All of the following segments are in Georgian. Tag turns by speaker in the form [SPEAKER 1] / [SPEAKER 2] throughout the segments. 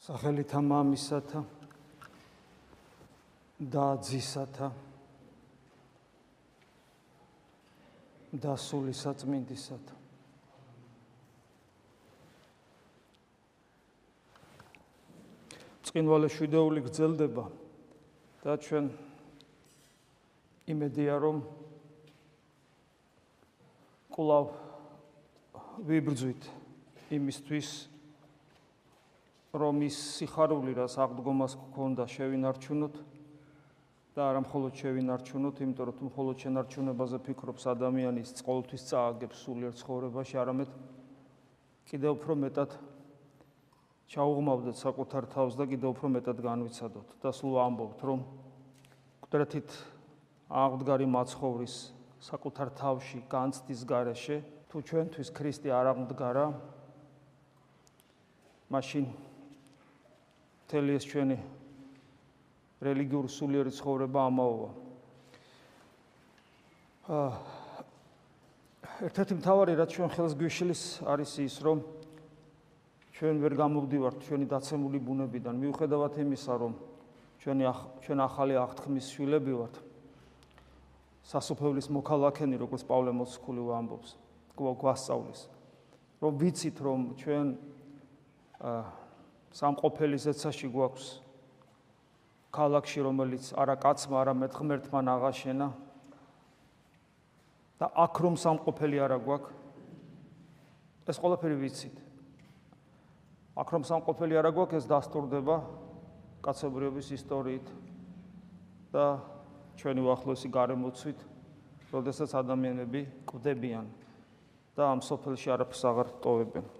[SPEAKER 1] სახელითა მამისათა და ძისათა და სული საწმინდისათა. წინვალე შვიდეული გრძელდება და ჩვენ იმედია რომ კვლავ ვიბრძვით იმისთვის რომ ის სიხარული რას აღდგომას გქონდა შევინარჩუნოთ და არა მხოლოდ შევინარჩუნოთ, იმიტომ რომ თუ მხოლოდ შენარჩუნებაზე ფიქრობს ადამიანის ყოველთვის წააგებს სულიერ ცხოვრებაში, არამედ კიდევ უფრო მეტად ჩაუღმავდეთ საკუთარ თავს და კიდევ უფრო მეტად განვიცადოთ და სულ ამბობთ, რომ კუდრეთით აღდგარი მაცხოვრის საკუთარ თავში განცდის garaშე, თუ ჩვენთვის ქრისტე არ აღდგარა, მაშინ მთელი ეს ჩვენი რელიგიურ სულიერი ცხოვრება ამაოვა. აა ერთ-ერთი მთავარი რაც ჩვენ ხელს გვიშლის არის ის, რომ ჩვენ ვერ გამოვდივართ ჩვენი დაცემული ბუნებიდან, მიუხედავად იმისა, რომ ჩვენი ჩვენ ახალი აღთქმის შვილები ვართ. სასופევლის მოქალაქენი, როგორც პავლე მოციქული ვამბობს, გვასწავლის, რომ ვიცით, რომ ჩვენ აა სამყოფელი ზეცაში გვაქვს ქალაქში რომელიც არა კაცმა არა მეტ ღმერთმა აღაშენა და აქ რომ სამყოფელი არა გვაქვს ეს ყველაფერი ვიცით. აქ რომ სამყოფელი არა გვაქვს ეს დასტურდება კაცობრიობის ისტორიით და ჩვენი უახლოესი გარემოცვით როდესაც ადამიანები კვდებიან და ამ სოფელში არაფერს აღარ ტოვებენ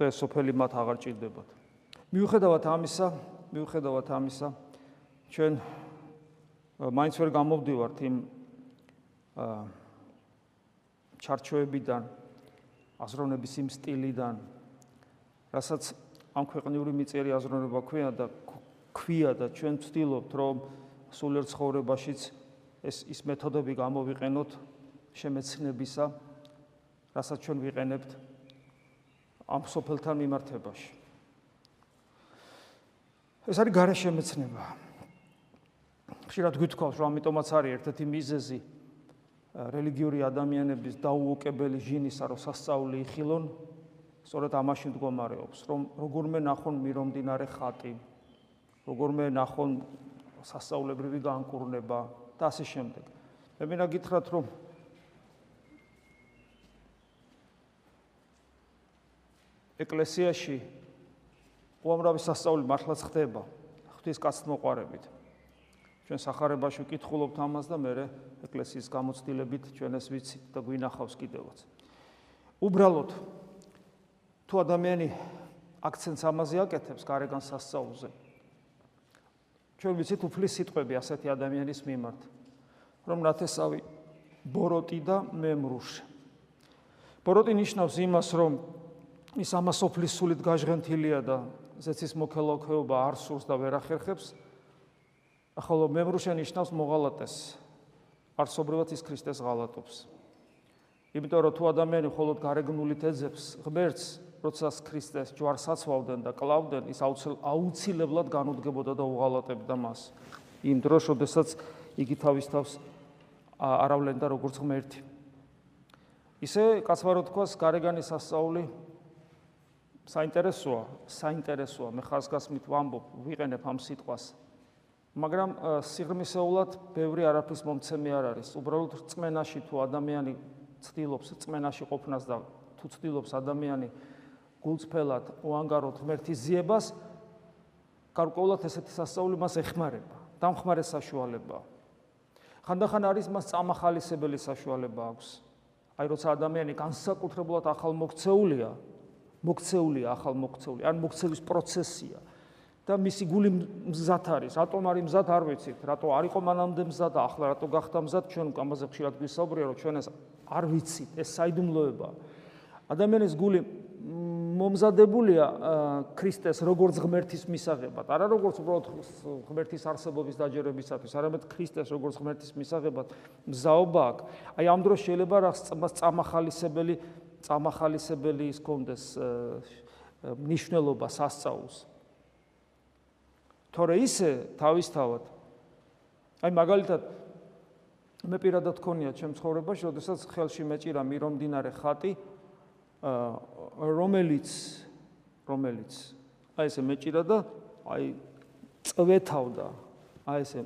[SPEAKER 1] და სოფელი მათ აღარ ჭირდებათ. მიუხედავად ამისა, მიუხედავად ამისა, ჩვენ მაინც ვერ გამოვდივართ იმ ჩარჩოებიდან, აზროვნების იმ სტილიდან, რასაც ამ ქვეყნიური მიწერი აზროვნება ქვია და ქვია და ჩვენ ვცდილობთ, რომ სულიერ ცხოვრებაშიც ეს ის მეთოდები გამოვიყენოთ შემეცნებისა, რასაც ჩვენ ვიყენებთ ამ სოფელთან მიმართებაში. ეს არის გარეშე მეცნება. ხშირად გვითხოვს, რომ ამიტომაც არის ერთ-ერთი მიზეზი რელიგიური ადამიანების დაუოკებელი ჟინისა, რომ სასწაული იხილონ, სწორედ ამაში მდგომარეობს, რომ როგორმე ნახონ მირომდინარე ხატი, როგორმე ნახონ სასწაულებრივი განკურნება და ასე შემდეგ. მე მინდა გითხრათ, რომ ეკლესიაში უამრავი სასწაული მართლაც ხდება ღვთის კაცთმოყარებით. ჩვენ სახარებაში ვკითხულობთ ამას და მე ეკლესიის გამოცდილებით ჩვენ ეს ვიცით და გვინახავს კიდევაც. უბრალოდ თუ ადამიანი აქცენტს ამაზე აკეთებს გარეგან სასწაულზე ჩვენ ვიცით უფლის სიტყვები ასეთი ადამიანის მიმართ რომ ნათესავი ბოროტი და მემრუშ ბოროტი ნიშნავს იმას რომ ის ამასოფლის სულით გაჟღენთილია და ზეცის მოქალაქეობა არ სურს და ვერ ახერხებს. ახალო მემრუშენ ნიშნავს მოღალატეს. არსობრივად ის ქრისტეს ღალატობს. იმიტომ რომ თუ ადამიანი მხოლოდ გარეგნულით ეძებს ღმერთს როდესაც ქრისტეს ჯვარს აცვავდნენ და კლავდნენ ის აუცილებლად განუდგებოდა და უღალატებდა მას. იმ დროს როდესაც იგი თავის თავს არავლენდა როგორც ღმერთი. ისე კაცმარო თქოს გარეგანის ასწაული საინტერესოა, საინტერესოა, მე ხაზგასმით ვამბობ, ვიყენებ ამ სიტყვას. მაგრამ სიღრმისეულად ბევრი არაფრის მომცემი არ არის. უბრალოდ რწმენაში თუ ადამიანი ცდილობს რწმენაში ყოფნას და თუ ცდილობს ადამიანი გულწრფელად უანგაროთ ღმერთის ზიებას, გარკვეულად ესეთი სასწაული მას ეხმარება. დამხმარე საშუალებაა. ხანდახან არის მას წამახალისებელი საშუალება აქვს. აი როცა ადამიანი განსაკუთრებულად ახალ მოქცეულია ახალ მოქცეული, ან მოქცევის პროცესია და მისი გული მზად არის. რატომ არის მზად არ ვიცით, რატო არ იყო მანამდე მზად ახლა რატო გახდა მზად, ჩვენ ამაზე ხშირად გვისაუბრია, რომ ჩვენ ეს არ ვიცით, ეს საიდუმლოება. ადამიანის გული მომზადებულია ქრისტეს როგორც ღმერთის მისაღებად, არა როგორც უბრალოდ ღმერთის არსებობის დაჯერებისათვის, არამედ ქრისტეს როგორც ღმერთის მისაღებად მზაობა აქვს. აი ამ დროს შეიძლება რა წამახალისებელი წამახალისებელი ის კონდეს ნიშნულობა სასწაულს. თორე ისე თავისთავად აი მაგალითად მე პირადად ქონია ჩემ ცხოვრებაში, როდესაც ხელში მეჭირა მირომდინარე ხატი, რომელიც რომელიც აი ესე მეჭირა და აი წვეთავდა, აი ესე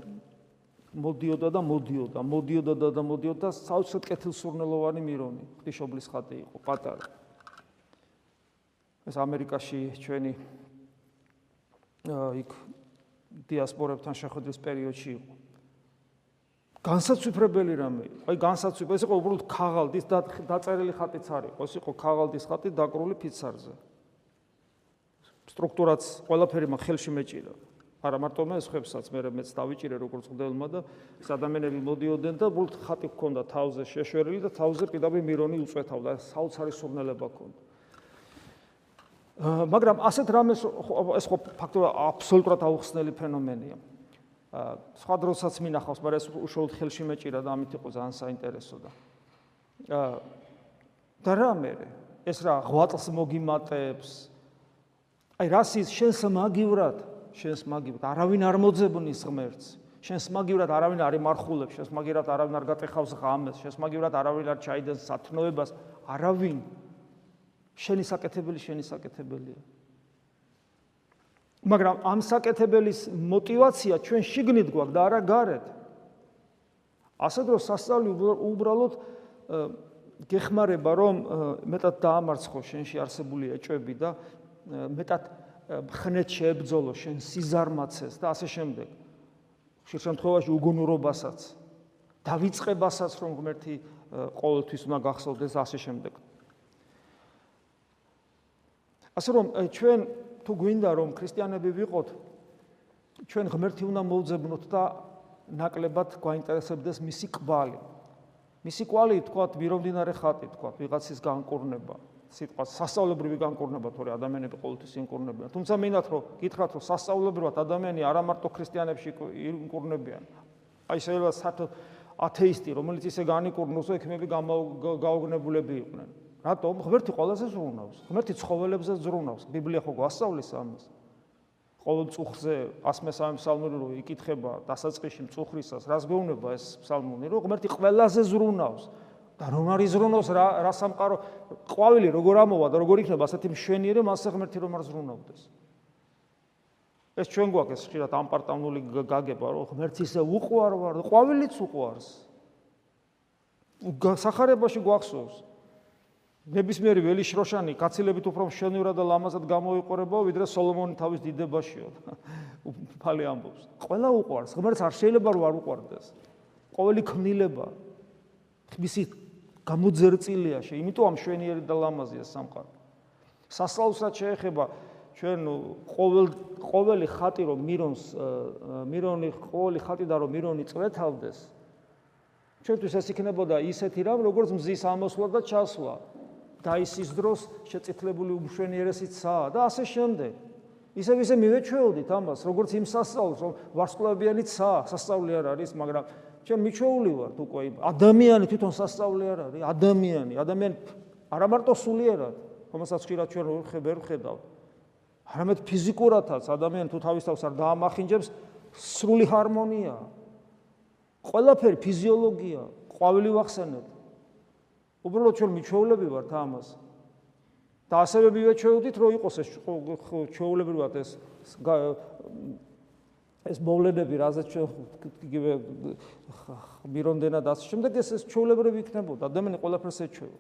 [SPEAKER 1] მოდიოდა და მოდიოდა, მოდიოდა და მოდიოდა საოცრად კეთილსურნელოვანი მირონი, ღვთისმშობლის ხატი იყო, პატარა. ეს ამერიკაში ჩვენი იქ დიასპორებთან შეხვედრის პერიოდში იყო. განსაცვიფრებელი რამე. აი განსაცვიფრებელი, ეს იყო უბრალოდ ქაღალდის დაწერილი ხატიც არის. ეს იყო ქაღალდის ხატი დაკრული ფიცარზე. სტრუქტურაც ყველაფერი მაგ ხელში მეჭირა. არა მარტო მე ხებსაც მე მეც დავიჭირე როგორც ხდელმა და ადამიანები მოდიოდნენ და უბრალოდ ხატი ჰქონდა თავზე შეშვერილი და თავზე პირდაპირ მირონი უწვეთავდა. საოცარი სურნელება ჰქონდა. მაგრამ ასეთ რამეს ეს ხო ფაქტობრივად აბსოლუტურად აუხსნელი ფენომენია. სხვა დროსაც მინახავს, მაგრამ ეს უშუალოდ ხელში მეჭირა და ამით იყო ძალიან საინტერესო და და რა მე ეს რა ღვაწლს მოგიმატებს აი რასის შენს მაგივრად შენს მაგივრად არავინ არ მოძებნის ღმერთს. შენს მაგივრად არავინ არ იმარხულებს შენს მაგივრად არავინ არ გატეხავს ღამეს შენს მაგივრად არავინ არ ჩაიდენს სათნოებას. არავინ. შენი საკეთებელი შენი საკეთებელია. მაგრამ ამ საკეთებელის мотиваცია ჩვენ შიგნით გვაქვს და არა გარეთ. ასე რომ სასწაული უბრალოდ გეხმარება რომ მეტად დაამარცხო შენში არსებული ეჭვები და მეტად ხნეთ შეებძოლო შენ სიზარმაცეს და ასე შემდეგ. ხშირ შემთხვევაში უგუნურობასაც დავიწყებასაც რომ ღმერთი ყოველთვის უნდა გახსოვდეს ასე შემდეგ. ასე რომ ჩვენ თუ გვინდა რომ ქრისტიანები ვიყოთ ჩვენ ღმერთი უნდა მოვძებნოთ და ნაკლებად გვაინტერესებდეს მისი კვალი. მისი კვალი თქვა მირომდინარე ხატი თქვა ვიღაცის განკურნება. სიტყვა სასწაულებრივი განკურნება თორე ადამიანები ყოველთვის ინკურნებიან. თუმცა მინდათ რომ გითხრათ რომ სასწაულებრივად ადამიანი არა მარტო ქრისტიანებში ინკურნებიან. აი შეიძლება საერთოდ ათეისტი რომელიც ისე განიკურნოს ექიმები გაოგნებულები იყვნენ. რატომ ღმერთი ყველაზე ზრუნავს? ღმერთი ცხოველებზე ზრუნავს. ბიბლია ხო გვასწავლის ამას. ყოველ წუხზე 113 ფსალმური რო იკითხება დასაწყისში მწუხრისას, რას გვეუბნება ეს ფსალმური, რომ ღმერთი ყველაზე ზრუნავს. და რომ არის ზრუნავს რა რა სამყარო ყვავილი როგორ ამოვა და როგორ იქნება ასეთი მშვენიერი მასე ღმერთი რომ არ ზრუნავდეს. ეს ჩვენ გვაქვს ეს ხშირად ამპარტავნული გაგება, რომ ღმერთი ისე უყვარ ვარ, ყვავილიც უყვარს. სახარებაში გვახსოვს. ნებისმიერი ველი შროშანი კაცილებით უფრო მშვენივრად და ლამაზად გამოიყურება ვიდრე სოლომონი თავის დიდებაშიო. უფალი ამბობს. ყველა უყვარს, ღმერთს არ შეიძლება რომ არ უყვარდეს. ყოველი ქმნილება მისი გამოძერწილია შე, იმიტომ ამ მშვენიერი და ლამაზია სამყარო. სასალუსაც შეეხება ჩვენ ყოველ ყოველი ხატი რომ მირონს მირონი ყოველი ხატი და რომ მირონი წვეთავდეს ჩვენთვის ეს იქნებოდა ისეთი რამ როგორც მზის ამოსვლა და ჩასვლა. დაისის დროს შეწითლებული უმშვენიერესიცაა და ასე შემდეგ. ისევ ისე მივეჩვეოდით ამას, როგორც იმ სასწაულს, რომ ვარსკვლავიანიცაა, სასწაული არ არის, მაგრამ ჩვენ მიჩვეული ვართ უკვე ადამიანი თვითონ სასწაული არ არის, ადამიანი, ადამიანი არა მარტო სულიერად, რომელსაც ხშირად ჩვენ ვერ ხედავთ. არამედ ფიზიკურადაც ადამიანი თუ თავის თავს არ დაამახინჯებს, სრული ჰარმონია. ყველაფერი ფიზიოლოგია, ყვავილი ვახსენებთ. უბრალოდ ჩვენ მიჩვეულები ვართ ამას. და ასევე მივეჩვეუდით, რომ იყოს ეს ჩვეულებრივად ეს ეს მოვლენები, რაზეც ჩვენ იგივე მირონდენა და ასე შემდეგ ეს ჩვეულებრივი იქნებოდა. ადამიანი ყველაფერს ეჩვევა.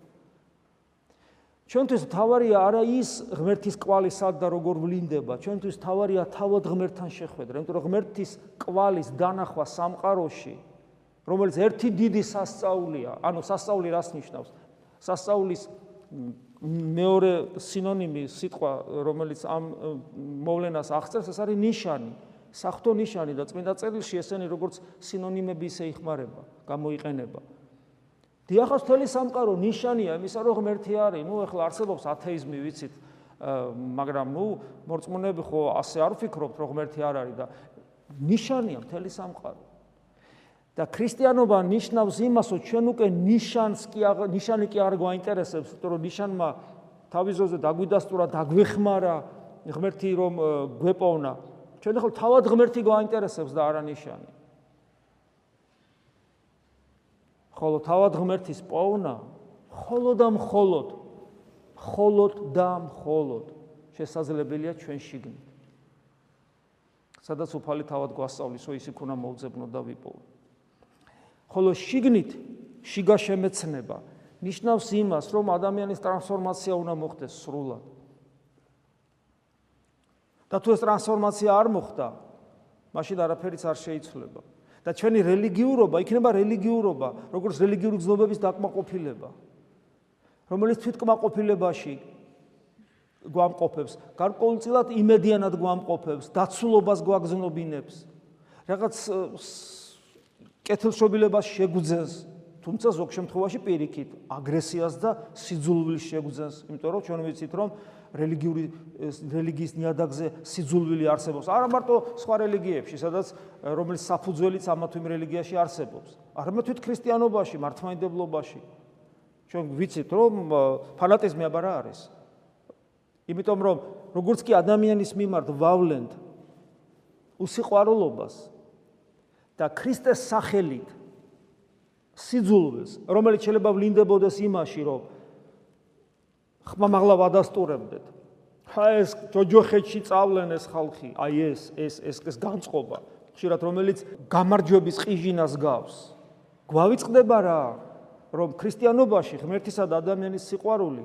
[SPEAKER 1] ჩვენთვის თავარია არა ის ღმერთის კვალი სად და როგორ ვლინდება, ჩვენთვის თავარია თავად ღმერთთან შეხვედრა, იმიტომ რომ ღმერთის კვალის დანახვა სამყაროში რომელიც ერთი დიდი სასწაულია. ანუ სასწაული რას ნიშნავს? სასწაულის მეორე სინონიმი სიტყვა, რომელიც ამ მოვლენას აღწერს, ეს არის ნიშანი. სახთო ნიშანი და წმინდა წერილში ესენი როგორც სინონიმები ისე იხმარება, გამოიყენება. დიახას თელი სამყარო ნიშანია იმისა, რომ ღმერთი არის. ნუ ეხლა არსებობს ათეიზმი, ვიცით, მაგრამ ნუ მორწმუნეები ხო ასე არ ვფიქრობთ, რომ ღმერთი არ არის და ნიშანია მთელი სამყარო. და ქრისტიანობა ნიშნავს იმას, რომ ჩვენ უკვე ნიშანს კი ნიშანი კი არ გვაინტერესებს, იმიტომ რომ ნიშანმა თავის ზოზე დაგვიდასტურა, დაგვეხმარა, ღმერთი რომ გვეპოვნა. ჩვენ ახლა თავად ღმერთი გვაინტერესებს და არანიშანი. ხოლო თავად ღმერთის პოვნა, ხოლო და მხოლოდ, ხოლოდ და მხოლოდ შესაძლებელია ჩვენ შიგნით. სადაც უფალი თავად გვასწავლისო ის იქ უნდა მოუძებნო და ვიპოვო. ხოლო შიგნით შიგა შემეცნება ნიშნავს იმას, რომ ადამიანის ტრანსფორმაცია უნდა მოხდეს სრულად. და თუ ეს ტრანსფორმაცია არ მოხდა, მაშინ არაფერიც არ შეიცვლება. და ჩვენი რელიგიურობა იქნება რელიგიურობა, როგორც რელიგიური გზნობების დაკმაყოფილება. რომელიც თვითკმაყოფილებაში გვამყოფებს, გარკვეულწილად იმედიანად გვამყოფებს, დაცულობას გვაგზნობინებს. რაღაც კეთილშობილებას შეგვძენს, თუმცა ზოგ შემთხვევაში პირიქით აგრესიას და სიძულვილს შეგვძენს, იმიტომ რომ ჩვენ ვიცით რომ რელიგიური რელიგიის ნიადაგზე სიძულვილი არსებობს. არა მარტო სხვა რელიგიებში, სადაც რომელიც საფუძველიც ამა თუ იმ რელიგიაში არსებობს. არამედ თვით ქრისტიანობაში, მართლმადიდებლობაში. ჩვენ ვიცით რომ ფანატიზმი აბარა არის. იმიტომ რომ როგორც კი ადამიანის მიმართ ვავლენთ უსიყვარულობას და ქრისტეს სახელით სიძულვეს, რომელიც შეიძლება ვლინდებოდეს იმაში, რომ ხმამაღლა ვადასტურებდეთ. აი ეს ჯოჯოხეთში წავლენ ეს ხალხი, აი ეს ეს ეს ეს განწყობა, ხშირად რომელიც გამარჯვების ყიჟინას გავს. გვავიწყდება რა, რომ ქრისტიანობაში ღმერთისა და ადამიანის სიყვარული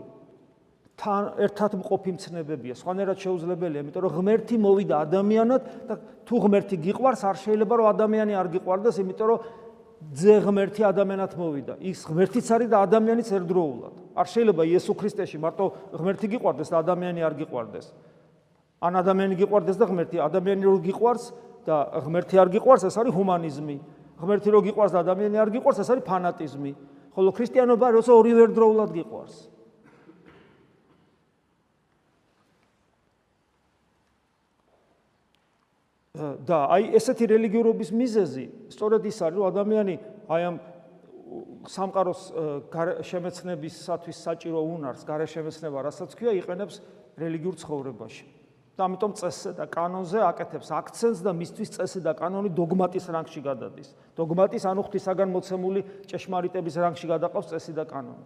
[SPEAKER 1] თან ერთად მყოფი მცნებებია, სხვანაირად შეუძლებელია, იმიტომ რომ ღმერთი მოვიდა ადამიანად და თუ ღმერთი გიყვარს, არ შეიძლება რომ ადამიანი არ გიყვარდეს, იმიტომ რომ ძე ღმერთი ადამიანად მოვიდა. ის ღმერთიც არის და ადამიანიც ერთდროულად. არ შეიძლება იესო ქრისტეში მარტო ღმერთი გიყვარდეს და ადამიანი არ გიყვარდეს. ან ადამიანი გიყვარდეს და ღმერთი, ადამიანი რო გიყვარს და ღმერთი არ გიყვარს, ეს არის ჰუმანიზმი. ღმერთი რო გიყვარს და ადამიანი არ გიყვარს, ეს არის ფანატიზმი. ხოლო ქრისტიანობა როცა ორივე ერთდროულად გიყვარს. და აი ესეთი რელიგიურობის მიზეზი სწორედ ის არის რომ ადამიანი აი ამ სამყაროს შემეცნებისათვის საჭირო უნარს, გარე შემეცნება, რასაც ქვია, იყენებს რელიგიურ ცხოვრებაში. და ამიტომ წესზე და კანონზე აკეთებს აქცენტს და მისთვის წესი და კანონი დოგმატის რანგში გადადის. დოგმატის ანუ ღვთისაგან მოცემული ჭეშმარიტების რანგში გადაყავს წესი და კანონი.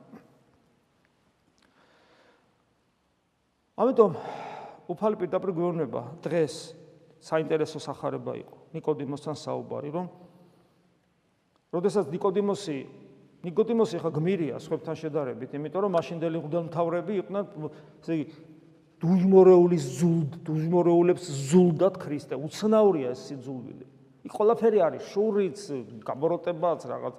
[SPEAKER 1] ამიტომ უფალი პირდაპირ გვეუბნება დღეს საინტერესო სახარება იყო. ნიკოდიმოსთან საუბარი, რომ როდესაც ნიკოდიმოსი ნიკოდიმოსი ხა გმირია სხვებთან შედარებით, იმიტომ რომ მაშინდელი მღვდელმთავრები იყვნენ ესე იგი დუჟმორეულის ზულდ, დუჟმორეულებს ზულდად ქრისტე. უცნაურია ეს სიძულვილი. იქ ყველაფერი არის, შურიც, გამოროტებაც, რაღაც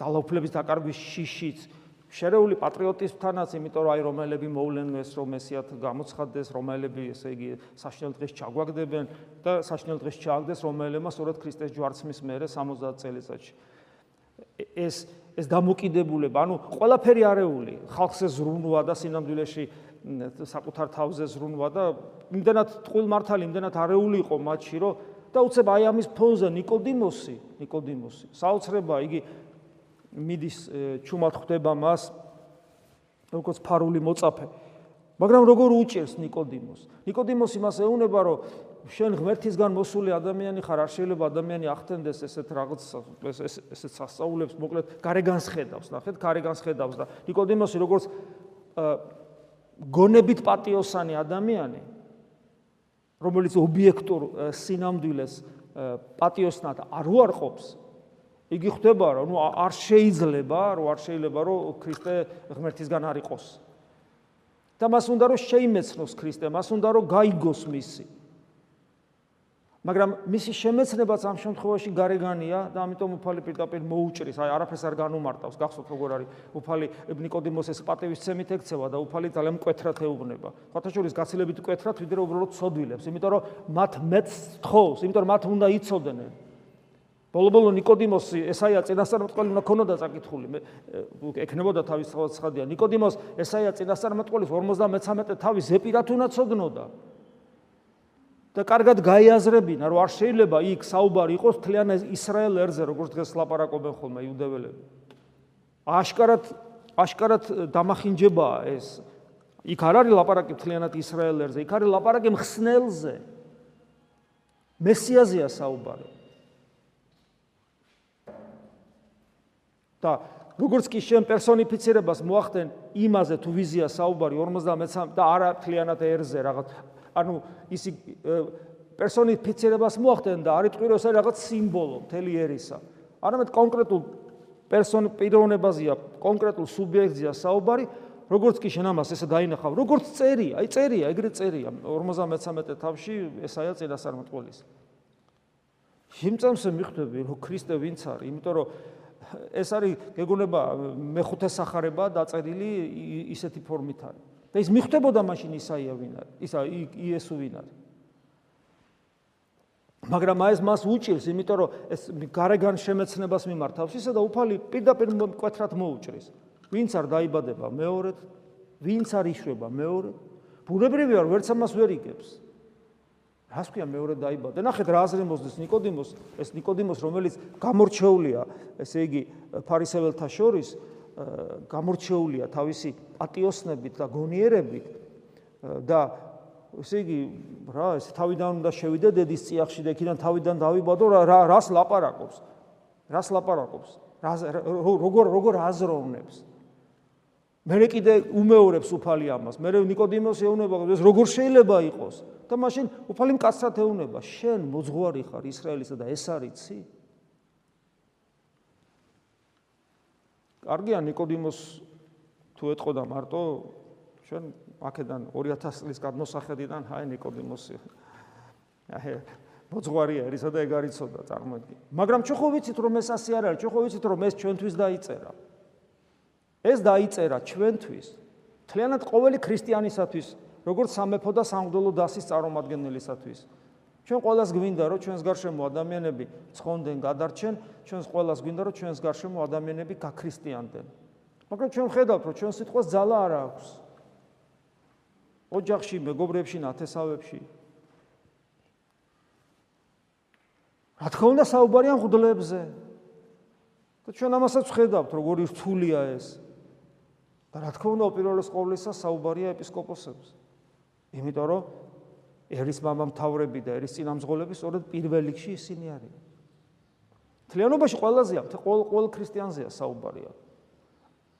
[SPEAKER 1] ძალაუფლების დაკარგვის შიშიც, შერეული პატრიოტისთანაც, იმიტომ რომ აი რომაელები მოვლენეს რომ ესიათ გამოცხადდეს, რომაელები ესე იგი საშინელ დღეს ჩაგვაგდებენ და საშინელ დღეს ჩააგდეს რომაელებმა სწორედ ქრისტეს ჯვარცმის მერე 70 წელიწადში. ეს ეს დამოკიდებულება, ანუ ყველაფერი არეული, ხალხზე ზრუნვა და სინამდვილეში საკუთარ თავზე ზრუნვა და იმდანად ტყუილმართალი, იმდანად არეული იყო მათში, რომ და უცებ აი ამის ფონზე ნიკოდიმოსი, ნიკოდიმოსი, საოცრება იგი მიდის ჩუმად ხვდება მას როგორც ფარული მოწაფე. მაგრამ როგორ უჭერს ნიკოდიმოს? ნიკოდიმოს იმას ეუბნება, რომ შენ ღმერთისგან მოსული ადამიანი ხარ, არ შეიძლება ადამიანი ახდენდეს ესეთ რაღაც ეს ესეთ სასწაულებს, მოკლედ გარეგანს ხედავს, ნახეთ, გარეგანს ხედავს და ნიკოდიმოსი როგორც გონებით პატიოსანი ადამიანი, რომელიც ობიექტურ სინამდვილეს პატიოსნად არ უარყოფს, იგი ხვდება რომ ნუ არ შეიძლება რომ არ შეიძლება რომ ქრისტე ღმერთისგან არ იყოს. და მას უნდა რომ შეიმეცნოს ქრისტე მას უნდა რომ გაიგოს მისი. მაგრამ მისი შემეცნებაც ამ შემთხვევაში გარეგანია და ამიტომ უფალი პირდაპირ მოუჭრის აი არაფერს არ განუმარტავს. გახსოვთ როგორ არის. უფალი ნიკოდიმოსეს პატევისცემით ექცევა და უფალი ძალიან მკვეთრად ეუბნება. ხოთაშორის გაცილებით მკვეთრად ვიდრე უბრალოდ ცოდვილებს იმიტომ რომ მათ მეც თხოვს იმიტომ რომ მათ უნდა იცოდნენ ბოლო-ბოლო ნიკოდიმოსი ესაია წინასწარმეტყველი უნდა ქონოდა წაკითხული. მე ექნებოდა თავის ცხადია ნიკოდიმოს ესაია წინასწარმეტყველის 53 თავი ზეპირად უნდა ცოდნოდა. და კარგად გაიაზრებინა, რომ არ შეიძლება იქ საუბარი იყოს თლიან ისრაელ ერზე, როგორც დღეს ლაპარაკობენ ხოლმე იუდეველები. აშკარად აშკარად დამახინჯებაა ეს. იქ არ არის ლაპარაკი მთლიანად ისრაელ ერზე, იქ არის ლაპარაკი მხსნელზე. მესიაზეა საუბარი. და როგორც კი შენ პერსონიფიცირებას მოახდენ იმაზე თუ ვიზია საუბარი 53 და არა მთლიანად ერზე რაღაც ანუ ისი პერსონიფიცირებას მოახდენ და რომ ეს რაღაც სიმბოლო მთელი ერისა. არამედ კონკრეტულ პერსონ პიროვნებაზეა, კონკრეტულ სუბიექტზეა საუბარი, როგორც კი შენ ამას ესე დაინახავ, როგორც წერია, აი წერია, ეგრე წერია 53 თავში ესაა წინასწარმეტყველის. სიმწამს მიხვდები, რომ ქრისტე ვინც არის, იმიტომ რომ ეს არის გეგონება მეხუთე სახარება დაწერილი ისეთი ფორმით არის. და ის მიხვდებოდა მაშინ ისაია ვინ არის, ისა იესო ვინ არის. მაგრამ აი ეს მას უჭირს, იმიტომ რომ ეს გარეგან შემეცნებას მიმართავს ისა და უფალი პირდაპირ მკვეთრად მოუჭრის. ვინც არ დაიბადება მეორედ, ვინც არ იშვება მეორედ, ბუნებრივია რომ ვერც ამას ვერ იგებს. რას ქვია მეორე დაიბადე? ნახეთ რა აზრი მოსდის ნიკოდიმოს, ეს ნიკოდიმოს რომელიც გამორჩეულია, ესე იგი ფარისეველთა შორის გამორჩეულია თავისი პატიოსნებით და გონიერებით და ესე იგი რა ეს თავიდან უნდა შევიდე დედის წიაღში და იქიდან თავიდან დავიბადო რა რას ლაპარაკობს? რას ლაპარაკობს? როგორ როგორ აზროვნებს? მერე კიდე უმეორებს უფალი ამას. მერე ნიკოდიმოს ეუნება, ეს როგორ შეიძლება იყოს? და მაშინ უფალი მკაცრად ეუნება, შენ მოძღვარი ხარ ისრაელისა და ეს არიცი? კარგია ნიკოდიმოს თუ ეთყოდა მარტო ჩვენ აქედან 2000 წლის გადმოსახედიდან ჰაი ნიკოდიმოსი. აი მოძღვარია ერისა და ეგ არიწოდა წარმოიდგინე. მაგრამ ჩვენ ხო ვიცით რომ ეს ასე არ არის, ჩვენ ხო ვიცით რომ ეს ჩვენთვის დაიწერა. ეს დაიწერა ჩვენთვის. თლიანად ყოველი ქრისტიანისათვის, როგორც სამეფო და სამღვდელო დასის წარმომადგენელისათვის. ჩვენ ყოველას გვინდა რომ ჩვენს გარშემო ადამიანები ცხონდნენ, გადარჩენ, ჩვენს ყოველას გვინდა რომ ჩვენს გარშემო ადამიანები გაქრისტიანდნენ. მაგრამ ჩვენ ხედავთ რომ ჩვენ სიტყვას ძალა არ აქვს. ოჯახში, მეგობრებში, ნათესავებში. რა თქმა უნდა საუბარია მღვდლებზე. და ჩვენ ამასაც ხედავთ როგორი რთულია ეს. და რა თქმა უნდა, უპირველეს ყოვლისა საუბარია ეპისკოპოსებს. იმიტომ რომ ერის მამამთავრები და ერის წინამძღოლები სწორედ პირველ რიგში ისინი არიან. მთლიანობაში ყველაზე ამ ყოველ ყოველ ქრისტიანზეა საუბარია.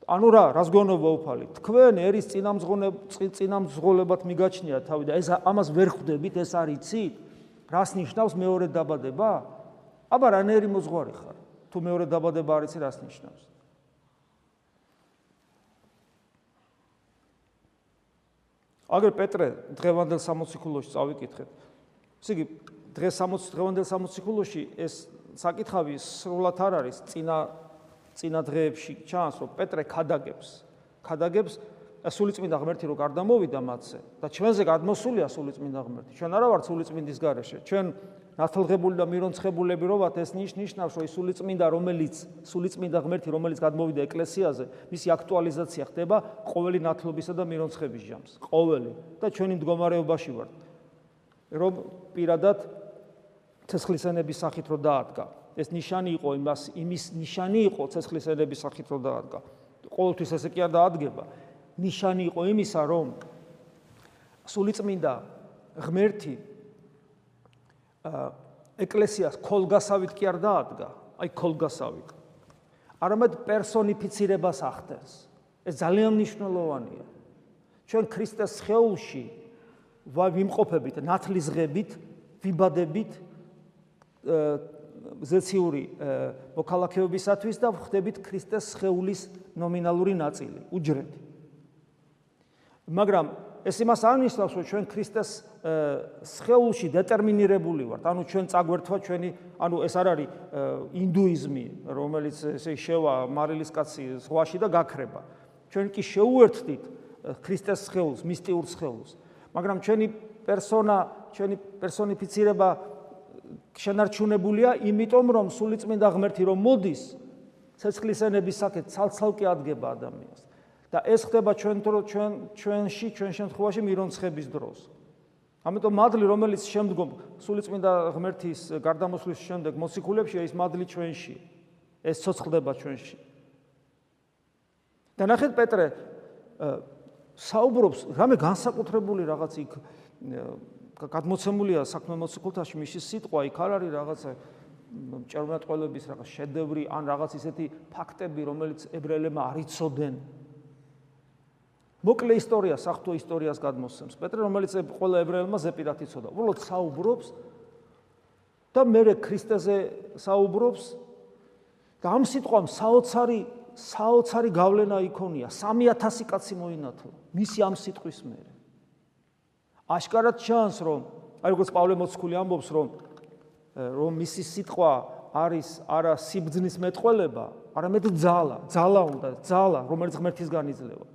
[SPEAKER 1] ანუ რა, რას გონობა უფალი? თქვენ ერის წინამძღოლებ წინამძღოლებად მიგაჩნია თავი და ეს ამას ვერ ხვდებით, ეს არ იცით? რას ნიშნავს მეორე დაბადება? აბა, რანერი მოძღვარი ხარ? თუ მეორე დაბადება არ იცი, რას ნიშნავს? აგერ პეტრე დღევანდელ 60 ქულოში წავიკითხეთ. ესე იგი დღეს 60 დღევანდელ 60 ქულოში ეს საკითხავი სრულად არ არის წინა წინა დღეებში ჩანს რომ პეტრე ხადაგებს ხადაგებს სულიწმინდა ღმერთი რო გარდამოვიდა მათზე და ჩვენზე გადმოსულია სულიწმინდა ღმერთი. ჩვენ არა ვართ სულიწმინდის გარეშე. ჩვენ ნათლღებული და მირონცხებულები რო ვართ ეს ნიშნავს რომ სულიწმინდა რომელიც სულიწმინდა ღმერთი რომელიც გადმოვიდა ეკლესიაზე მისი აქტუალიზაცია ხდება ყოველი ნათლობისა და მირონცხების ჟამს. ყოველი. და ჩვენი მდგომარეობაში ვართ. რომ პირადად ცეცხლისენების სახით რო დაადგა. ეს ნიშანი იყო იმას იმის ნიშანი იყო ცეცხლისენების სახით რო დაადგა. ყოველთვის ესე კი არ დაადგება. ნიშანი იყო იმისა რომ სულიწმინდა ღმერთი ეკლესიას ქოლგასავით კი არ დაადგა, აი ქოლგასავით. არამედ პერსონიფიცირებას ახდენს. ეს ძალიან მნიშვნელოვანია. ჩვენ ქრისტეს სხეულში ვიმყოფებით ნათლისღებით, ვიბადებით ზეციური მოქალაქეობისათვის და ვხდებით ქრისტეს სხეულის ნომინალური ნაწილი, უჯრედი. მაგრამ ეს იმას აღნიშნავს, რომ ჩვენ ქრისტეს სხეულში დეტერმინირებული ვართ. ანუ ჩვენ წაგვერთვა ჩვენი, ანუ ეს არ არის ინდუიზმი, რომელიც ესე შევა მარილის კაცი ზღვაში და გაქრება. ჩვენ კი შეუერთდით ქრისტეს სხეულს, მისტიურ სხეულს. მაგრამ ჩვენი პერსონა, ჩვენი პერსონიფიცირება შენარჩუნებულია, იმიტომ რომ სულიწმინდა ღმერთი რომ მოდის, ცეცხლისენების საკეთ ცალ-ცალკე ადგება ადამიანს. და ეს ხდება ჩვენ ჩვენ ჩვენში ჩვენ შემთხვევაში მირონცხების დროს. ამიტომ მადლი რომელიც შემდგომ სულიწმინდა ღმერთის გარდამოსვლის შემდეგ მოციქულებში ის მადლი ჩვენში ეს ცოცხლდება ჩვენში. და ნახეთ პეტრე საუბრობს რამე განსაკუთრებული რაღაც იქ გადმოცემულია საქმე მოციქულთაში მისი სიტყვა იქ არ არის რაღაცა ჭერმატყოლების რაღაც შედევრი ან რაღაც ისეთი ფაქტები რომელიც ებრაელებმა არ იცოდნენ მოკლე ისტორია საფრთხო ისტორიას გადმოსცემს. პეტრე რომელიც ყველა ებრაელმა ზეპირად იცოდა უბრალოდ საუბრობს და მე ქრისტეზე საუბრობს და ამ სიტყვამ საოცარი საოცარი გავლენა იქონია. 3000 კაცი მოინათლა მისი ამ სიტყვის მერე. აშკარად ჩანს რომ აი როგორც პავლე მოციქული ამბობს რომ რომ მისი სიტყვა არის არა სიბძნის მეტყველება არამედ ძალა ძალა უნდა ძალა რომელიც ღმერთისგან იძლევა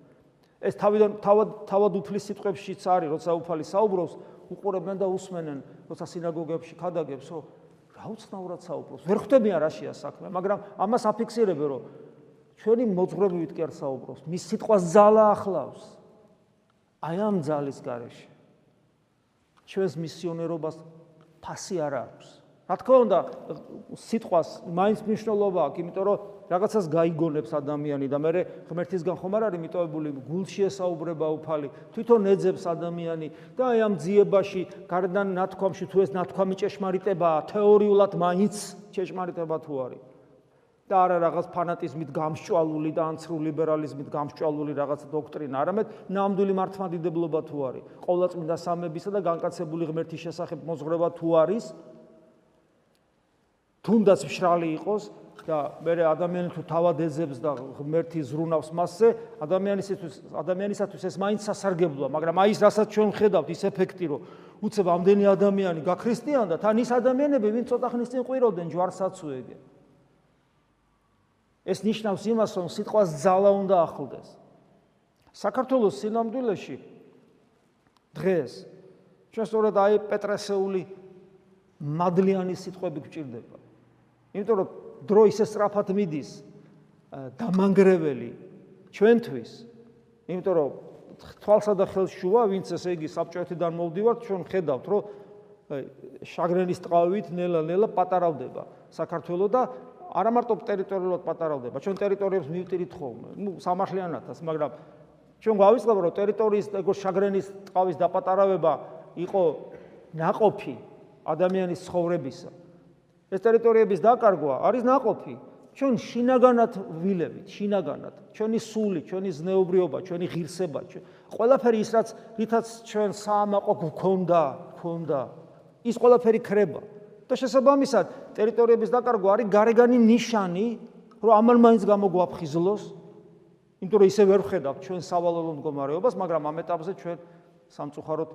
[SPEAKER 1] ეს თავიდან თავად თავად უფლის სიტყვებშიც არის როცა უფალი საუბრობს უყურებენ და უსმენენ როცა სინაგოგებში ხადაგებს რომ რა უცნაურად საუბრობს ვერ ხვდებიან რაშია საქმე მაგრამ ამას აფიქსირებენ რომ ჩვენი მოძღვრებით კი არ საუბრობს. მის სიტყვას ძალა ახლავს. აი ამ ძალის გარეშე ჩვენს მისიონერობას ფასი არ აქვს. რა თქმა უნდა, სიტყვას მაინც მნიშვნელობა აქვს, იმიტომ რომ რაღაცას გაიგონებს ადამიანი და მე ღმერთისგან ხომ არ არის მიტოვებული გულში ესაუბრება უფალი, თვითონ ეძებს ადამიანი და აი ამ ძიებაში, გარდან ნათქვამში თუ ეს ნათქვამი ჭეშმარიტებაა, თეორიულად მაინც ჭეშმარიტება თუ არის. და არა რაღაც ფანატიზმით გამსჭვალული და ანცრუ ლიბერალიზმით გამსჭვალული რაღაც დოქტრინა, არამედ ნამდვილი მართლმადიდებლობა თუ არის, ყოვლადწმინდა სამებისა და განკაცებული ღმერთის შესახებ მოძღვრება თუ არის, თუნდაც მშრალი იყოს და მე ადამიანი თუ თავად ეძებს და ღმერთი ზრუნავს მასზე, ადამიანისათვის ადამიანისათვის ეს მაინც სასარგებლოა, მაგრამ აი ეს რასაც ჩვენ ხედავთ, ის ეფექტი, რომ უცებ ამდენი ადამიანი გაქრისტიანდა, თან ის ადამიანები, ვინც ცოტა ხნის წინ ყვიროდნენ ჯვარსაცუეგენ. ეს ნიშნავს იმას, რომ სიტყვას ძალა უნდა ახლდეს. საქართველოს სინამდვილეში დღეს ჩვენ სწორედ აი პეტრესეული მადლიანი სიტყვები გვჭირდება. იმიტომ რომ დრო ისე სწრაფად მიდის დამანგრეველი ჩვენთვის. იმიტომ რომ თვალსა და ხელს შუა ვინც ესე იგი საბჭოეთიდან მოვდივართ ჩვენ ხედავთ რომ შაგრენის ტყავით ნელა-ნელა პატარავდება საქართველო და არა მარტო ტერიტორიულად პატარავდება. ჩვენ ტერიტორიებს მივტირით ხოლმე. ნუ სამართლიანათაც მაგრამ ჩვენ გვავიწყდება რომ ტერიტორიის ეგო შაგრენის ტყავის დაპატარავება იყო ناقოფი ადამიანის ცხოვრებისა. ეს ტერიტორიების დაკარგვა არის ناقოფი ჩვენ შინაგანად ვილებით, შინაგანად. ჩვენი სული, ჩვენი ზნეობრიობა, ჩვენი ღირსება, ჩვენ ყველაფერი ის რაც რითაც ჩვენ საამაყო გვქონდა, ქონდა. ის ყველაფერი ხრება. და შესაბამისად, ტერიტორიების დაკარგვა არის გარეგანი ნიშანი, რომ ამან მაინც გამოგვაფხიზლოს. იმიტომ რომ ისე ვერ ვხედავთ ჩვენ სავალალო მდგომარეობას, მაგრამ ამ ეტაპზე ჩვენ სამწუხაროდ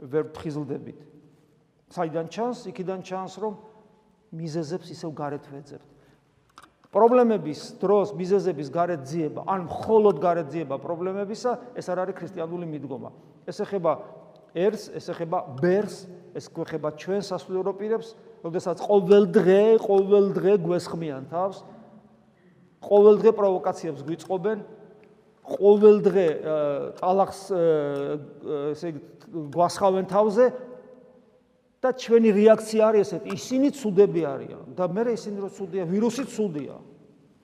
[SPEAKER 1] ვერ ვფხიზლდებით. საიდან ჩანს? იქიდან ჩანს, რომ მიზეზებს ისევ გარეთ ვეძებთ. პრობლემების დროს მიზეზების გარეთ ძიება, ან მხოლოდ გარეთ ძიება პრობლემებისა, ეს არ არის ქრისტიანული მიდგომა. ეს ეხება ერს, ეს ეხება ბერს, ეს ეხება ჩვენ სასულიერო პირებს, როდესაც ყოველ დღე, ყოველ დღე გვესხმიან თავს, ყოველ დღე პროვოკაციებს გვიწყობენ, ყოველ დღე ტალახს ესე გვასხავენ თავზე და ჩვენი რეაქცია არის ესეთი, ისინი ცუდები არიან და მე ისინი რო ცუდია, ვირუსი ცუდია.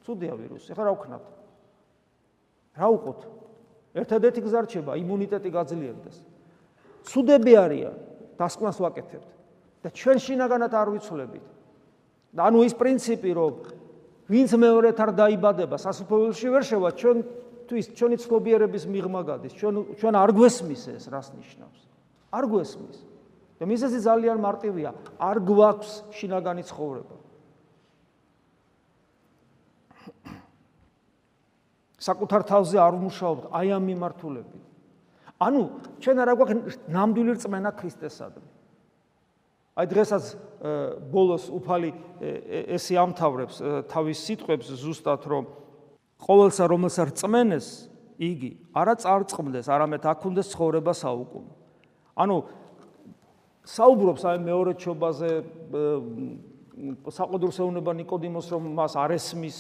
[SPEAKER 1] ცუდია ვირუსი. ეხლა რა ვქნათ? რა უყოთ? ერთადერთი გზა რჩება იმუნიტეტი გაძლიერდეს. ცუდები არიან, დასკვნას ვაკეთებთ და ჩვენ შინაგანად არ ვიცვლებით. და ანუ ის პრინციპი, რომ ვინც მეორეთ არ დაიბადება, სასופველში ვერ შევა, ჩვენ თვის ჩვენი ცნობიერების მიღმა გადის. ჩვენ ჩვენ არ გვესმის ეს რას ნიშნავს? არ გვესმის. და მიზეზი ძალიან მარტივია, არ გვაქვს შინაგანი ცხოვრება. საკუთარ თავზე არ ვმუშაობთ აი ამ მიმართულებით. ანუ ჩვენ არა გვაქვს ნამდვილი რწმენა ქრისტესადმი. აი დღესაც ბოლოს უფალი ესე ამთავრებს თავის სიტყვებს ზუსტად რომ ყოველსა რომელსა რწმენეს იგი არა წარწმდეს, არამედ აქუნდეს ცხოვრება საუკუნო. ანუ საუბრობს აი მეორე ჩობაზე საყოდურსეუნება ნიკოდიმოს რომ მას არ ესმის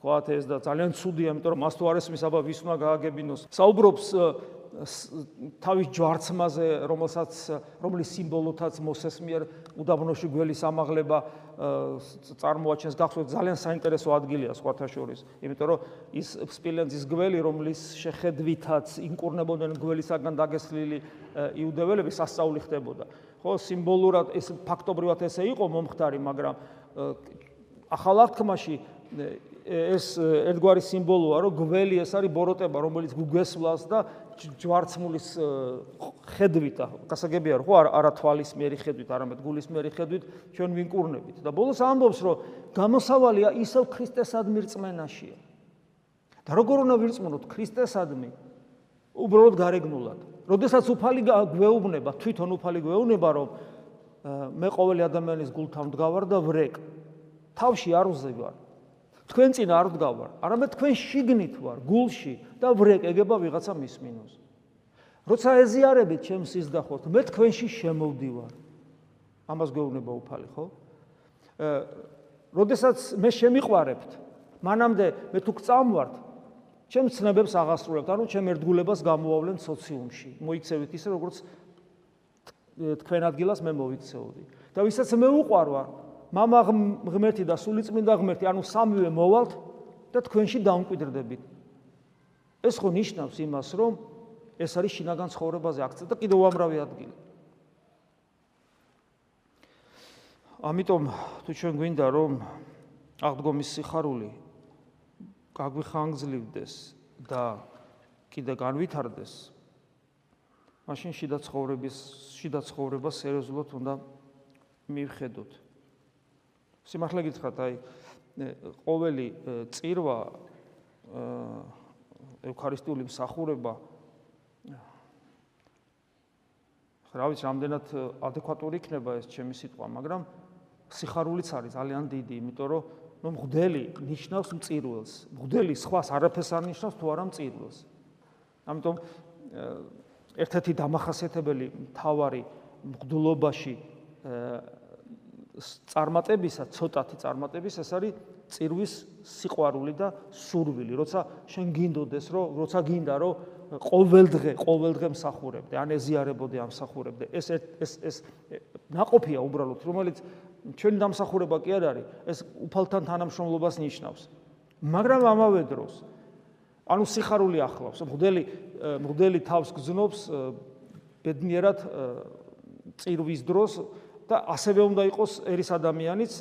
[SPEAKER 1] თქვათ ეს და ძალიან ცუდია, იმიტომ რომ მას თუ არ ესმის, აბა ვის უნდა გააგებინოს. საუბრობს თავის ჯვარცმაზე, რომელსაც რომლის სიმბოლოთაც მოსეს მიერ უდაბნოში გველის ამაღლება წარმოაჩენს გახსოვთ ძალიან საინტერესო ადგილია სხვათა შორის, იმიტომ რომ ის სპილენძის გველი, რომლის შეხედვითაც ინკურნებოდნენ გველისაგან დაგესლილი იუდეველები სასწაული ხდებოდა. ხო, სიმბოლურად ეს ფაქტობრივად ესე იყო მომხდარი, მაგრამ ახალ აღთქმაში ეს ერთგვარი სიმბოლოა, რომ გველი ეს არის ბოროტება, რომელიც გუგესვლას და ჯვარცმულის ხედვით, გასაგებია რომ ხო არა თვალის მერი ხედვით, არამედ გულის მერი ხედვით ჩვენ ვინკურნებით. და ბოლოს ამბობს, რომ გამოსავალია ისევ ქრისტესადმი რწმენაშია. და როგორ უნდა ვირწმუნოთ ქრისტესადმი? უბრალოდ გარეგნულად. როდესაც უფალი გვეუბნება, თვითონ უფალი გვეუბნება, რომ მე ყოველი ადამიანის გულთან მდგავარ და ვრეკ. თავში არ უზევარ. თქვენ წინ არ ვდგავარ, არამედ თქვენ შიგნით ვარ, გულში და ვრეკ ეგება ვიღაცა მის მინუს. როცა ეზიარებით ჩემს ის გახოთ, მე თქვენში შემოვდივარ. ამას გვეუბნება უფალი, ხო? აა, როდესაც მე შემიყვარებთ, მანამდე მე თუ გწამვართ, ჩემს ცნებებს აღასრულებთ, ანუ ჩემ ერთგულებას გამოავლენ სოციუმში. მოიქცევით ისე, როგორც თქვენ ადგილას მე მოიქცეოდი. და ვისაც მე უყვარვარ, მამა ღმერთი და სულიწმინდა ღმერთი, ანუ სამივე მოვალთ და თქვენში დაუმკვიდრდებით. ეს ხო ნიშნავს იმას, რომ ეს არის შინაგან ცხოვრებაზე აქცენტი და კიდევ უამრავი ადგილი. ამიტომ თუ ჩვენ გვინდა რომ აღდგომის სიხარული გაგვიხანგრძლივდეს და კიდე განვითარდეს, მაშინ შიდა ცხოვრების შიდა ცხოვრება სერიოზულად უნდა მივხედოთ. სიმართლე გითხრათ, აი ყოველი წირვა ევქარისტიული მსახურება რა ვიცი, რამდენად ადეკვატური იქნება ეს ჩემი სიტყვა, მაგრამ სიხარულიც არის ძალიან დიდი, იმიტომ რომ ნუ მღვდელი ნიშნავს მწირველს. მღვდელი სხვას არაფერს არ ნიშნავს თუ არა მწირველს. ამიტომ ერთ-ერთი დამახასიათებელი თავარი მღვდლობაში წარმატებისა, ცოტათი წარმატების ეს არის წირვის სიყვარული და სურვილი, როცა შენ გინდოდეს, რომ როცა გინდა, რომ ყოველდღე, ყოველდღე მსახურებდე, ან ეზიარებოდე, ამსახურებდე. ეს ეს ეს ناყოფია უბრალოდ, რომელიც ჩვენი დამსახურება კი არ არის, ეს უფალთან თანამშრომლობას ნიშნავს. მაგრამ ამავე დროს ანუ სიხარული ახლავს, მღვდელი მღვდელი თავს გძნობს ბედნიერად წირვის დროს და ასევე უნდა იყოს ერის ადამიანიც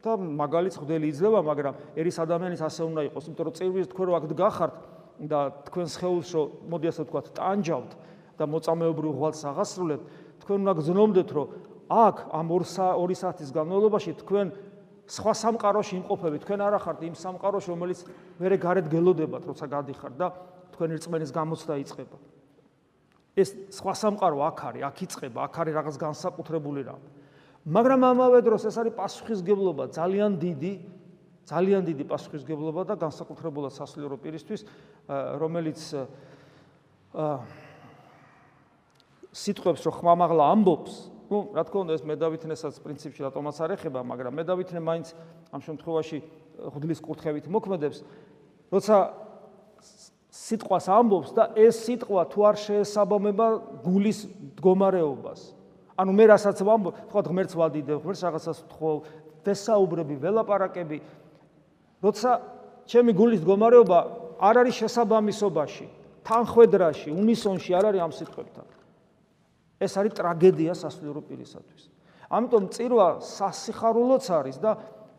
[SPEAKER 1] და მაგალითს ხდელი იძლევა, მაგრამ ერის ადამიანიც ასე უნდა იყოს, იმიტომ რომ წირვის თქვენ რო აქ გახართ და თქვენ შეეულს რომ მოდი ასე ვთქვათ, ტანჯავთ და მოწამეობრივ ღვალს აღასრულებთ, თქვენ უნდა გძნობდეთ, რომ აქ ამ 2 საათის განმავლობაში თქვენ სხვა სამყაროში იმყოფებით, თქვენ არ ახართ იმ სამყაროში, რომელიც მერე გარეთ გელოდებათ, როცა გადიხართ და თქვენი რწმენის გამოცდა იწყება. ეს სხვა სამყარო აქ არის, აქ იწყება, აქ არის რაღაც განსაკუთრებული რამ. მაგრამ ამავე დროს ეს არის პასუხისგებლობა ძალიან დიდი ძალიან დიდი პასუხისგებლობა და განსაკუთრებულად სასულიერო პირისთვის რომელიც სიტყვებს რო ხმამაღლა ამბობს. ну რა თქმა უნდა ეს მედავითნესაც პრინციპში რატომაც არ ეხება მაგრამ მედავითნე მაინც ამ შემთხვევაში ხუდლის კურთხევით მოქმედებს. როცა სიტყვას ამბობს და ეს სიტყვა თუ არ შეესაბამება გულის მდგომარეობას ანუ მე რასაც ვამბობ, ხო ღმერთს ვადიდებ, ღმერთს რაღაცას ვთხოვ, ვესაუბრები, ველაპარაკები. როცა ჩემი გულის მდგომარეობა არ არის შესაბამისობაში, თანხვედრაში, უნისონში არ არის ამ სიტყვებთან. ეს არის ტრაგედია სასულიერო პირისათვის. ამიტომ წირვა სასიხარულოც არის და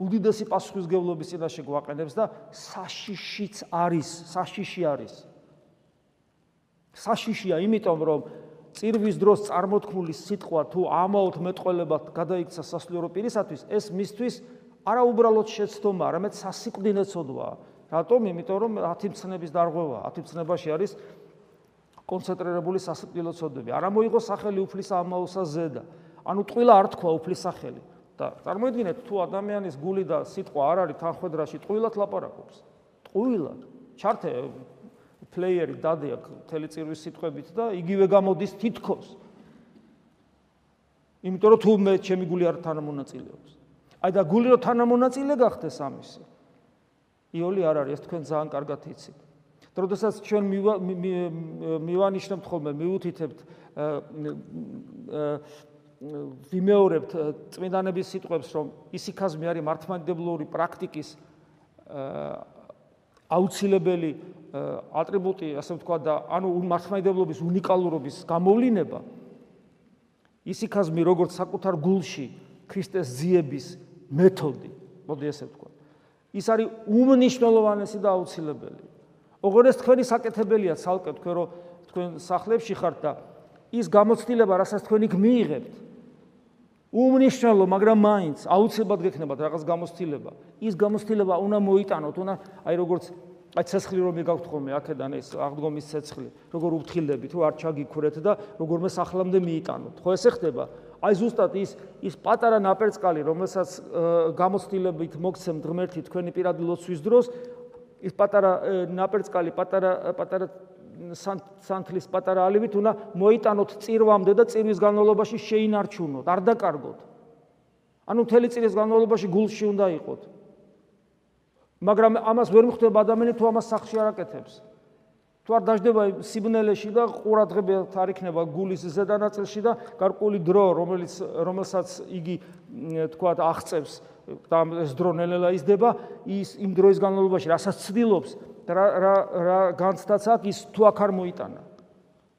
[SPEAKER 1] უდიდესი პასუხისგებლობის წინაშე გვაყენებს და საშიშიც არის, საშიში არის. საშიშია, იმიტომ რომ წირვის დროს წარმოთქმული სიტყვა თუ ამაოთ მეტყოლებად გადაიქცა სასულიერო პირისათვის, ეს მისთვის არა უბრალოდ შეცდომა, არამედ სასიკვდინეცოდვაა. რატომ? იმიტომ რომ 10 მცნების დარღვევა, 10 მცნებაში არის კონცენტრირებული სასიკვდილოცოდები. არა მოიღო სახელი უფლის ამაოსა ზედა. ანუ ტყილა არ თქვა უფლის სახელი. და წარმოიდგინეთ, თუ ადამიანის გული და სიტყვა არ არის თანხwebdriverში, ტყილად ლაპარაკობს. ტყილად. ჩართე პლეიერი დადია მთელი წირვის სიტყვებით და იგივე გამოდის თითქოს. იმიტომ რომ თუ მე ჩემი გული არ თანამონაწილეობს. აი და გული რო თანამონაწილე გახდეს ამისი. იოლი არ არის, ეს თქვენ ძალიან კარგად იცით. და როდესაც ჩვენ მივანიშნებთ ხოლმე, მიუთითებთ ვიმეორებთ წმინდანების სიტყვებს, რომ ისიქაზმე არის მართლმადიდებლური პრაქტიკის აუცილებელი ატრიბუტი, ასე ვთქვა და ანუ მართლმადიდებლობის უნიკალურობის გამოვლინება ისიქაზმი როგორც საკუთარ გულში ქრისტეს ძიების მეთოდი, მოდი ესე ვთქვა. ის არის უმნიშვნელოვანესი და აუცილებელი. ოღონდ ეს თქვენი საკეთებელია ცალკე თქვენ რომ თქვენ სახლებში ხართ და ის გამოცდილება, რასაც თქვენ იქ მიიღებთ, უმნიშვნელო, მაგრამ მაინც აუცილებლად გექნებათ რაღაც გამოცდილება. ის გამოცდილება უნდა მოიტანოთ, უნდა აი როგორც აი ცეცხლი რომ მიგაქვთ ხოლმე აქედან ეს აღდგომის ცეცხლი, როგორ უფთხილდებით, რომ არ ჩაგიქურეთ და როგორმე სახლამდე მიიტანოთ. ხო ესე ხდება? აი ზუსტად ის ის პატარა ნაპერწკალი, რომელსაც გამოცდილებით მოგცემ ღმერთი თქვენი პირადი ლოცვის დროს, ის პატარა ნაპერწკალი, პატარა პატარა სანთლის პატარა ალივით უნდა მოიტანოთ წირვამდე და წირვის განმავლობაში შეინარჩუნოთ, არ დაკარგოთ. ანუ მთელი წირის განმავლობაში გულში უნდა იყოთ. მაგრამ ამას ვერ მხდება ადამიანი თუ ამას სახში არ აკეთებს. თუ არ დაждდება სიბნელეში და ყურადღება არ იქნება გულის ზედანაწილში და გარკვეული დრო, რომელიც რომელსაც იგი თქვა აღწევს და ეს დრო ნელ-ნელა იზრდება, ის იმ დროის განმავლობაში რასაც ცდილობს, რა რა რა განცდაც აქვს ის თუ აქ არ მოიტანა.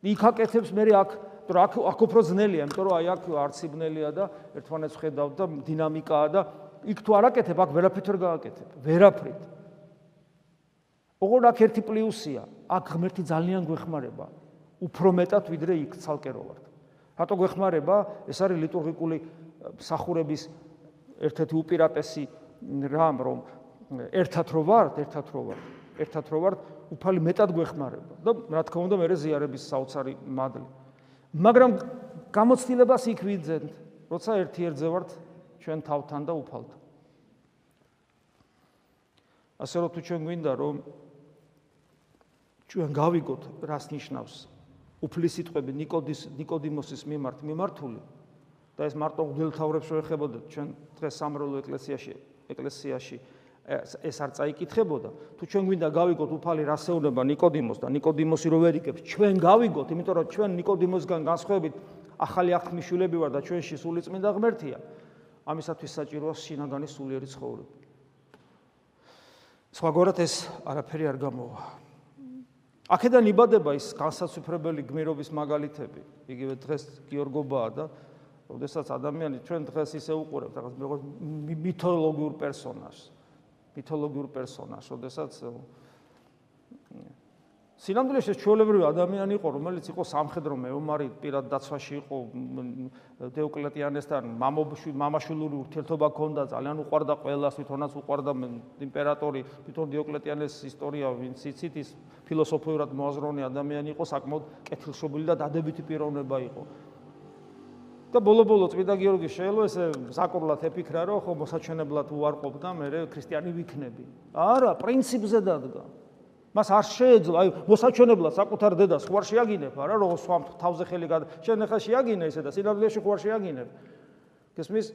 [SPEAKER 1] იქ აკეთებს მე აქ თუ აქ აქ უფრო ძნელია, იმიტომ რომ აი აქ არც იბნელია და ერთმანეთს ხედავ და დინამიკაა და იქ თუ არ აკეთებ, აქ ვერაფრით ვერ გააკეთებ, ვერაფრით. ოღონდ აქ ერთი პლუსია, აქ ღმერთი ძალიან გვეხმარება, უფრო მეტად ვიდრე იქ ცალკე რო ვარ. რატო გვეხმარება? ეს არის ლიტურგიკული სახურების ერთ-ერთი უპირატესი რამ, რომ ერთად რო ვარ, ერთად რო ვარ. ერთად რო ვართ, უფალი მეტად გვეხმარება და რა თქმა უნდა მე ზიარების საოცარი მადლი. მაგრამ გამოცდილებას იქ ვიძენთ, როცა ერთიერთზე ვართ ჩვენ თავთან და უფალთან. ასე რომ თუ ჩვენ გვინდა რომ ჩვენ გავიგოთ რას ნიშნავს უფლის სიტყვები ნიკოდის ნიკოდიმოსის მიმართ მიმართული და ეს მარტო გველთავრებს რო ეხებოდათ ჩვენ დღეს სამრევლო ეკლესიაში ეკლესიაში ეს არ წაიკითხებოდა. თუ ჩვენ გვინდა გავიგოთ უფალი რასეულობა ნიკოდიმოს და ნიკოდიმოსი რო ვერ იგებს, ჩვენ გავიგოთ, იმიტომ რომ ჩვენ ნიკოდიმოსგან განსხვავებით ახალი აღთქმიშვილები ვარ და ჩვენში სულიწმინდა ღმერთია. ამისათვის საჭიროა შინაგანი სულიერი ცხოვრება. სხვაგვარად ეს არაფერი არ გამოვა. აქედან იბადება ის განსაცვიფრებელი გმირობის მაგალითები. იგივე დღეს გიორგობაა და როდესაც ადამიანი ჩვენ დღეს ისე უყურებთ რაღაც მითოლოგიურ პერსონაჟს. მითოლოგიურ პერსონაჟს, ოდესაც სინამდვილეში ეს ჩვეულებრივი ადამიანი იყო, რომელიც იყო სამხედრო მეომარი, პირად დაცვაში იყო დეოკლეტიანესთან, მამობში, მამაშვილური ურთიერთობა ჰქონდა, ძალიან უყვარდა ყველას, თვითონაც უყვარდა იმპერატორი, თვითონ დიოკლეტიანეს ისტორია, ვინც იცით, ის ფილოსოფიურად მოაზროვნე ადამიანი იყო, საკმაოდ კეთილშობილი და დადებითი პიროვნება იყო. და ბოლო-ბოლო წმინდა გიორგი შეელო ესე საკურლად ეფიქრა, რომ ხო მოსაჩვენებლად უარყოფ და მე ქრისტიანი ვიქნები. არა, პრინციპზე დადგა. მას არ შეეძლო, აი მოსაჩვენებლად საკუთარ დედას ხوار შეაგინებ, არა, რომ სვამ თავზე ხელი გადა. შენ ახლა შეაგინე ესე და სინამდვილეში ხوار შეაგინებ. გესმის?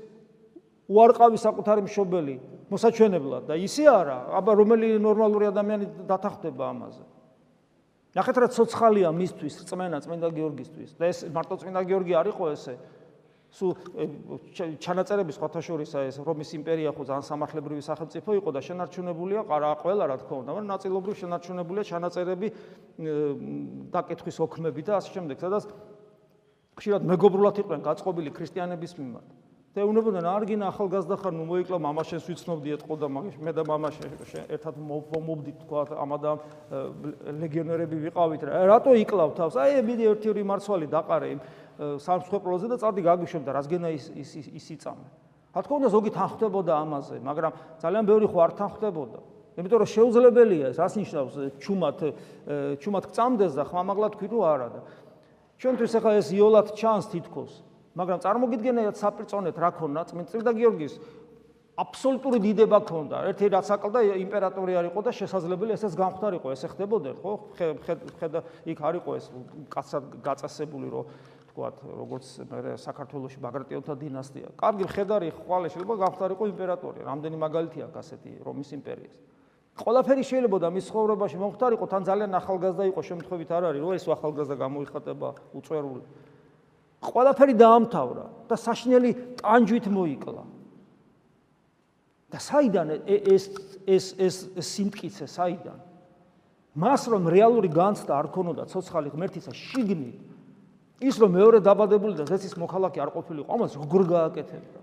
[SPEAKER 1] უარყავი საკუთარი მშობელი მოსაჩვენებლად და ისე არა, აბა რომელი ნორმალური ადამიანი დათანხმდება ამაზე. ნახეთ რა ცოცხალია მისთვის, წმენა წმინდა გიორგისთვის. და ეს მარტო წმინდა გიორგი არისო ესე, სულ ჩანაწერების ხოთაშორისა ეს რომის იმპერია ხო ძალიან სამართლებრივი სახელმწიფო იყო და შენარჩუნებულია ყარა ყველა რა თქმა უნდა, მაგრამ ნაწილობრივ შენარჩუნებულია ჩანაწერები დაკითხვის ოქმები და ასე შემდეგ, სადაც ხშირად მეგობრულად იყვნენ გაწყობილი ქრისტიანების მიმართ. და უნებოდნენ არგინა ახალგაზრდა ხარ, ნუ მოიკლა მამაშენს ვიცნობდი ეთყო და მაგის მე და მამაშენ ერთად მომობდით თქვა ამადა ლეგიონერები ვიყავით რა. რატო იკლავ თავს? აი მიდი ერთი ორი მარცვალი დაყარე იმ სამსხვერპლოზე და წადი გაგვიშებდა, რასგენა ის ის ისიწამე. რა თქმა უნდა, ზოგი თანხდებოდა ამაზე, მაგრამ ძალიან ბევრი ხო არ თანხდებოდა. იმიტომ რომ შეუძლებელია ეს, რას ნიშნავს ჩუმად ჩუმად გწამდეს და ხმამაღლა თქვი თუ არა და ჩვენთვის ახლა ეს იოლად ჩანს თითქოს, მაგრამ წარმოგიდგენიათ საპირწონეთ რა ქონა წმინდა გიორგის აბსოლუტური დიდება ქონდა. ერთი რაც აკლდა იმპერატორი არ იყო და შესაძლებელი ესეც გამختارიყო, ესე ხდებოდა, ხო? ხედა იქ არ იყო ეს კაცად გაწესებული, რომ თქვათ, როგორც მე საქართველოსი ბაგრატიონთა დინასტია. კარგი მხედარი ხვალე შეიძლება გახდარიყო იმპერატორი, რამდენი მაგალითი აქვს ასეთი რომის იმპერიის. ყველაფერი შეიძლებოდა მის ცხოვრებაში მომختارიყო, თან ძალიან ახალგაზრდა იყო შემთხვევით არ არის, რომ ეს ახალგაზრდა გამოიხატება უწვერული. ყველაფერი დაამთავრა და საშნელი ტანჯვით მოიკლა. და საიდან ეს ეს ეს სიმტკიცე საიდან? მას რომ რეალური განცდა არ ქონოდა ცოცხალი ღმერთისა შიგნით ის რომ მეორე დაბადებული და ზეცის მოქალაქე არ ყოფილიყო, ამას როგორ გააკეთებდა?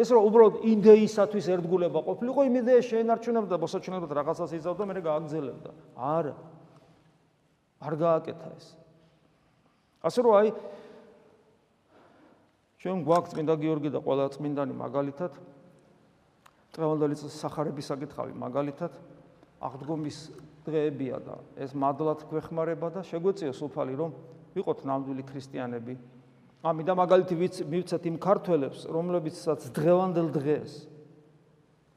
[SPEAKER 1] ეს რომ უბრალოდ იდეისათვის ერთგულება ყოფილიყო, იმ იდეას შეენარჩუნებდა და მოსაჩვენებლად რაღაცას იზავდა, მე გააგზელებდა. არა. არ გააკეთა ეს. ასე რომ აი ჩვენ გვაქვს წმინდა გიორგი და ყველა წმინდანი მაგალითად წევანდელი სახარების საკითხავი მაგალითად აღდგომის დღეებია და ეს მადლად გვეხმარება და შეგვეწია სულფალი რომ ვიყოთ ნამდვილი ქრისტიანები ამიტომ მაგალითი მივცეთ იმ ქართველებს, რომლებიცაც დღევანდელ დღეს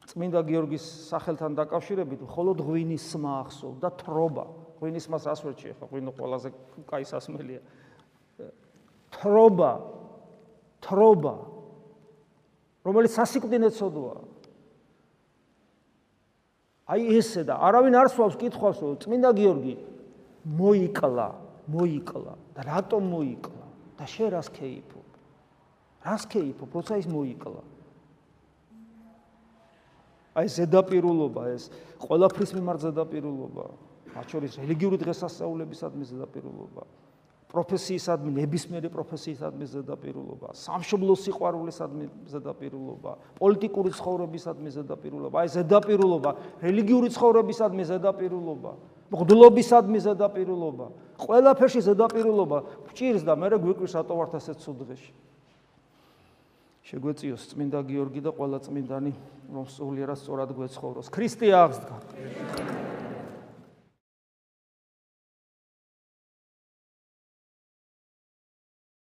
[SPEAKER 1] წმინდა გიორგის სახელთან დაკავშირებით მხოლოდ ღვინის სმა ახსოვ და თრობა. ღვინის მას რას ვერჩი ახლა, ღვინო ყველაზე კაი სასმელია. თრობა. თრობა. რომელიც სასიკვდინე ცოდვა. აი ესე და არავინ არ სვავს კითხვას, რომ წმინდა გიორგი მოიკლა, მოიკლა და რატომ მოიკლა? და შე რას ქეიფობ? რას ქეიფობ, როცა ის მოიკლა? აი ზედაპირულობა ეს ყველაფრის მიმართ ზედაპირულობა, მათ შორის რელიგიური დღესასწაულებისადმი ზედაპირულობა, პროფესიისადმი, ნებისმიერი პროფესიისადმი ზედაპირულობა, სამშობლოს სიყვარულისადმი ზედაპირულობა, პოლიტიკური ცხოვრებისადმი ზედაპირულობა, აი ზედაპირულობა, რელიგიური ცხოვრებისადმი ზედაპირულობა. მღდლობისადმი ზედაპირულობა, ყველაფერში ზედაპირულობა ჭირს და მე რა გვიკვირს რატო ვართ ასე ცუდ დღეში. შეგვეციოს წმინდა გიორგი და ყველა წმინდანი რომ სულიერად სწორად გვეცხოვროს. ქრისტე აღსდგა.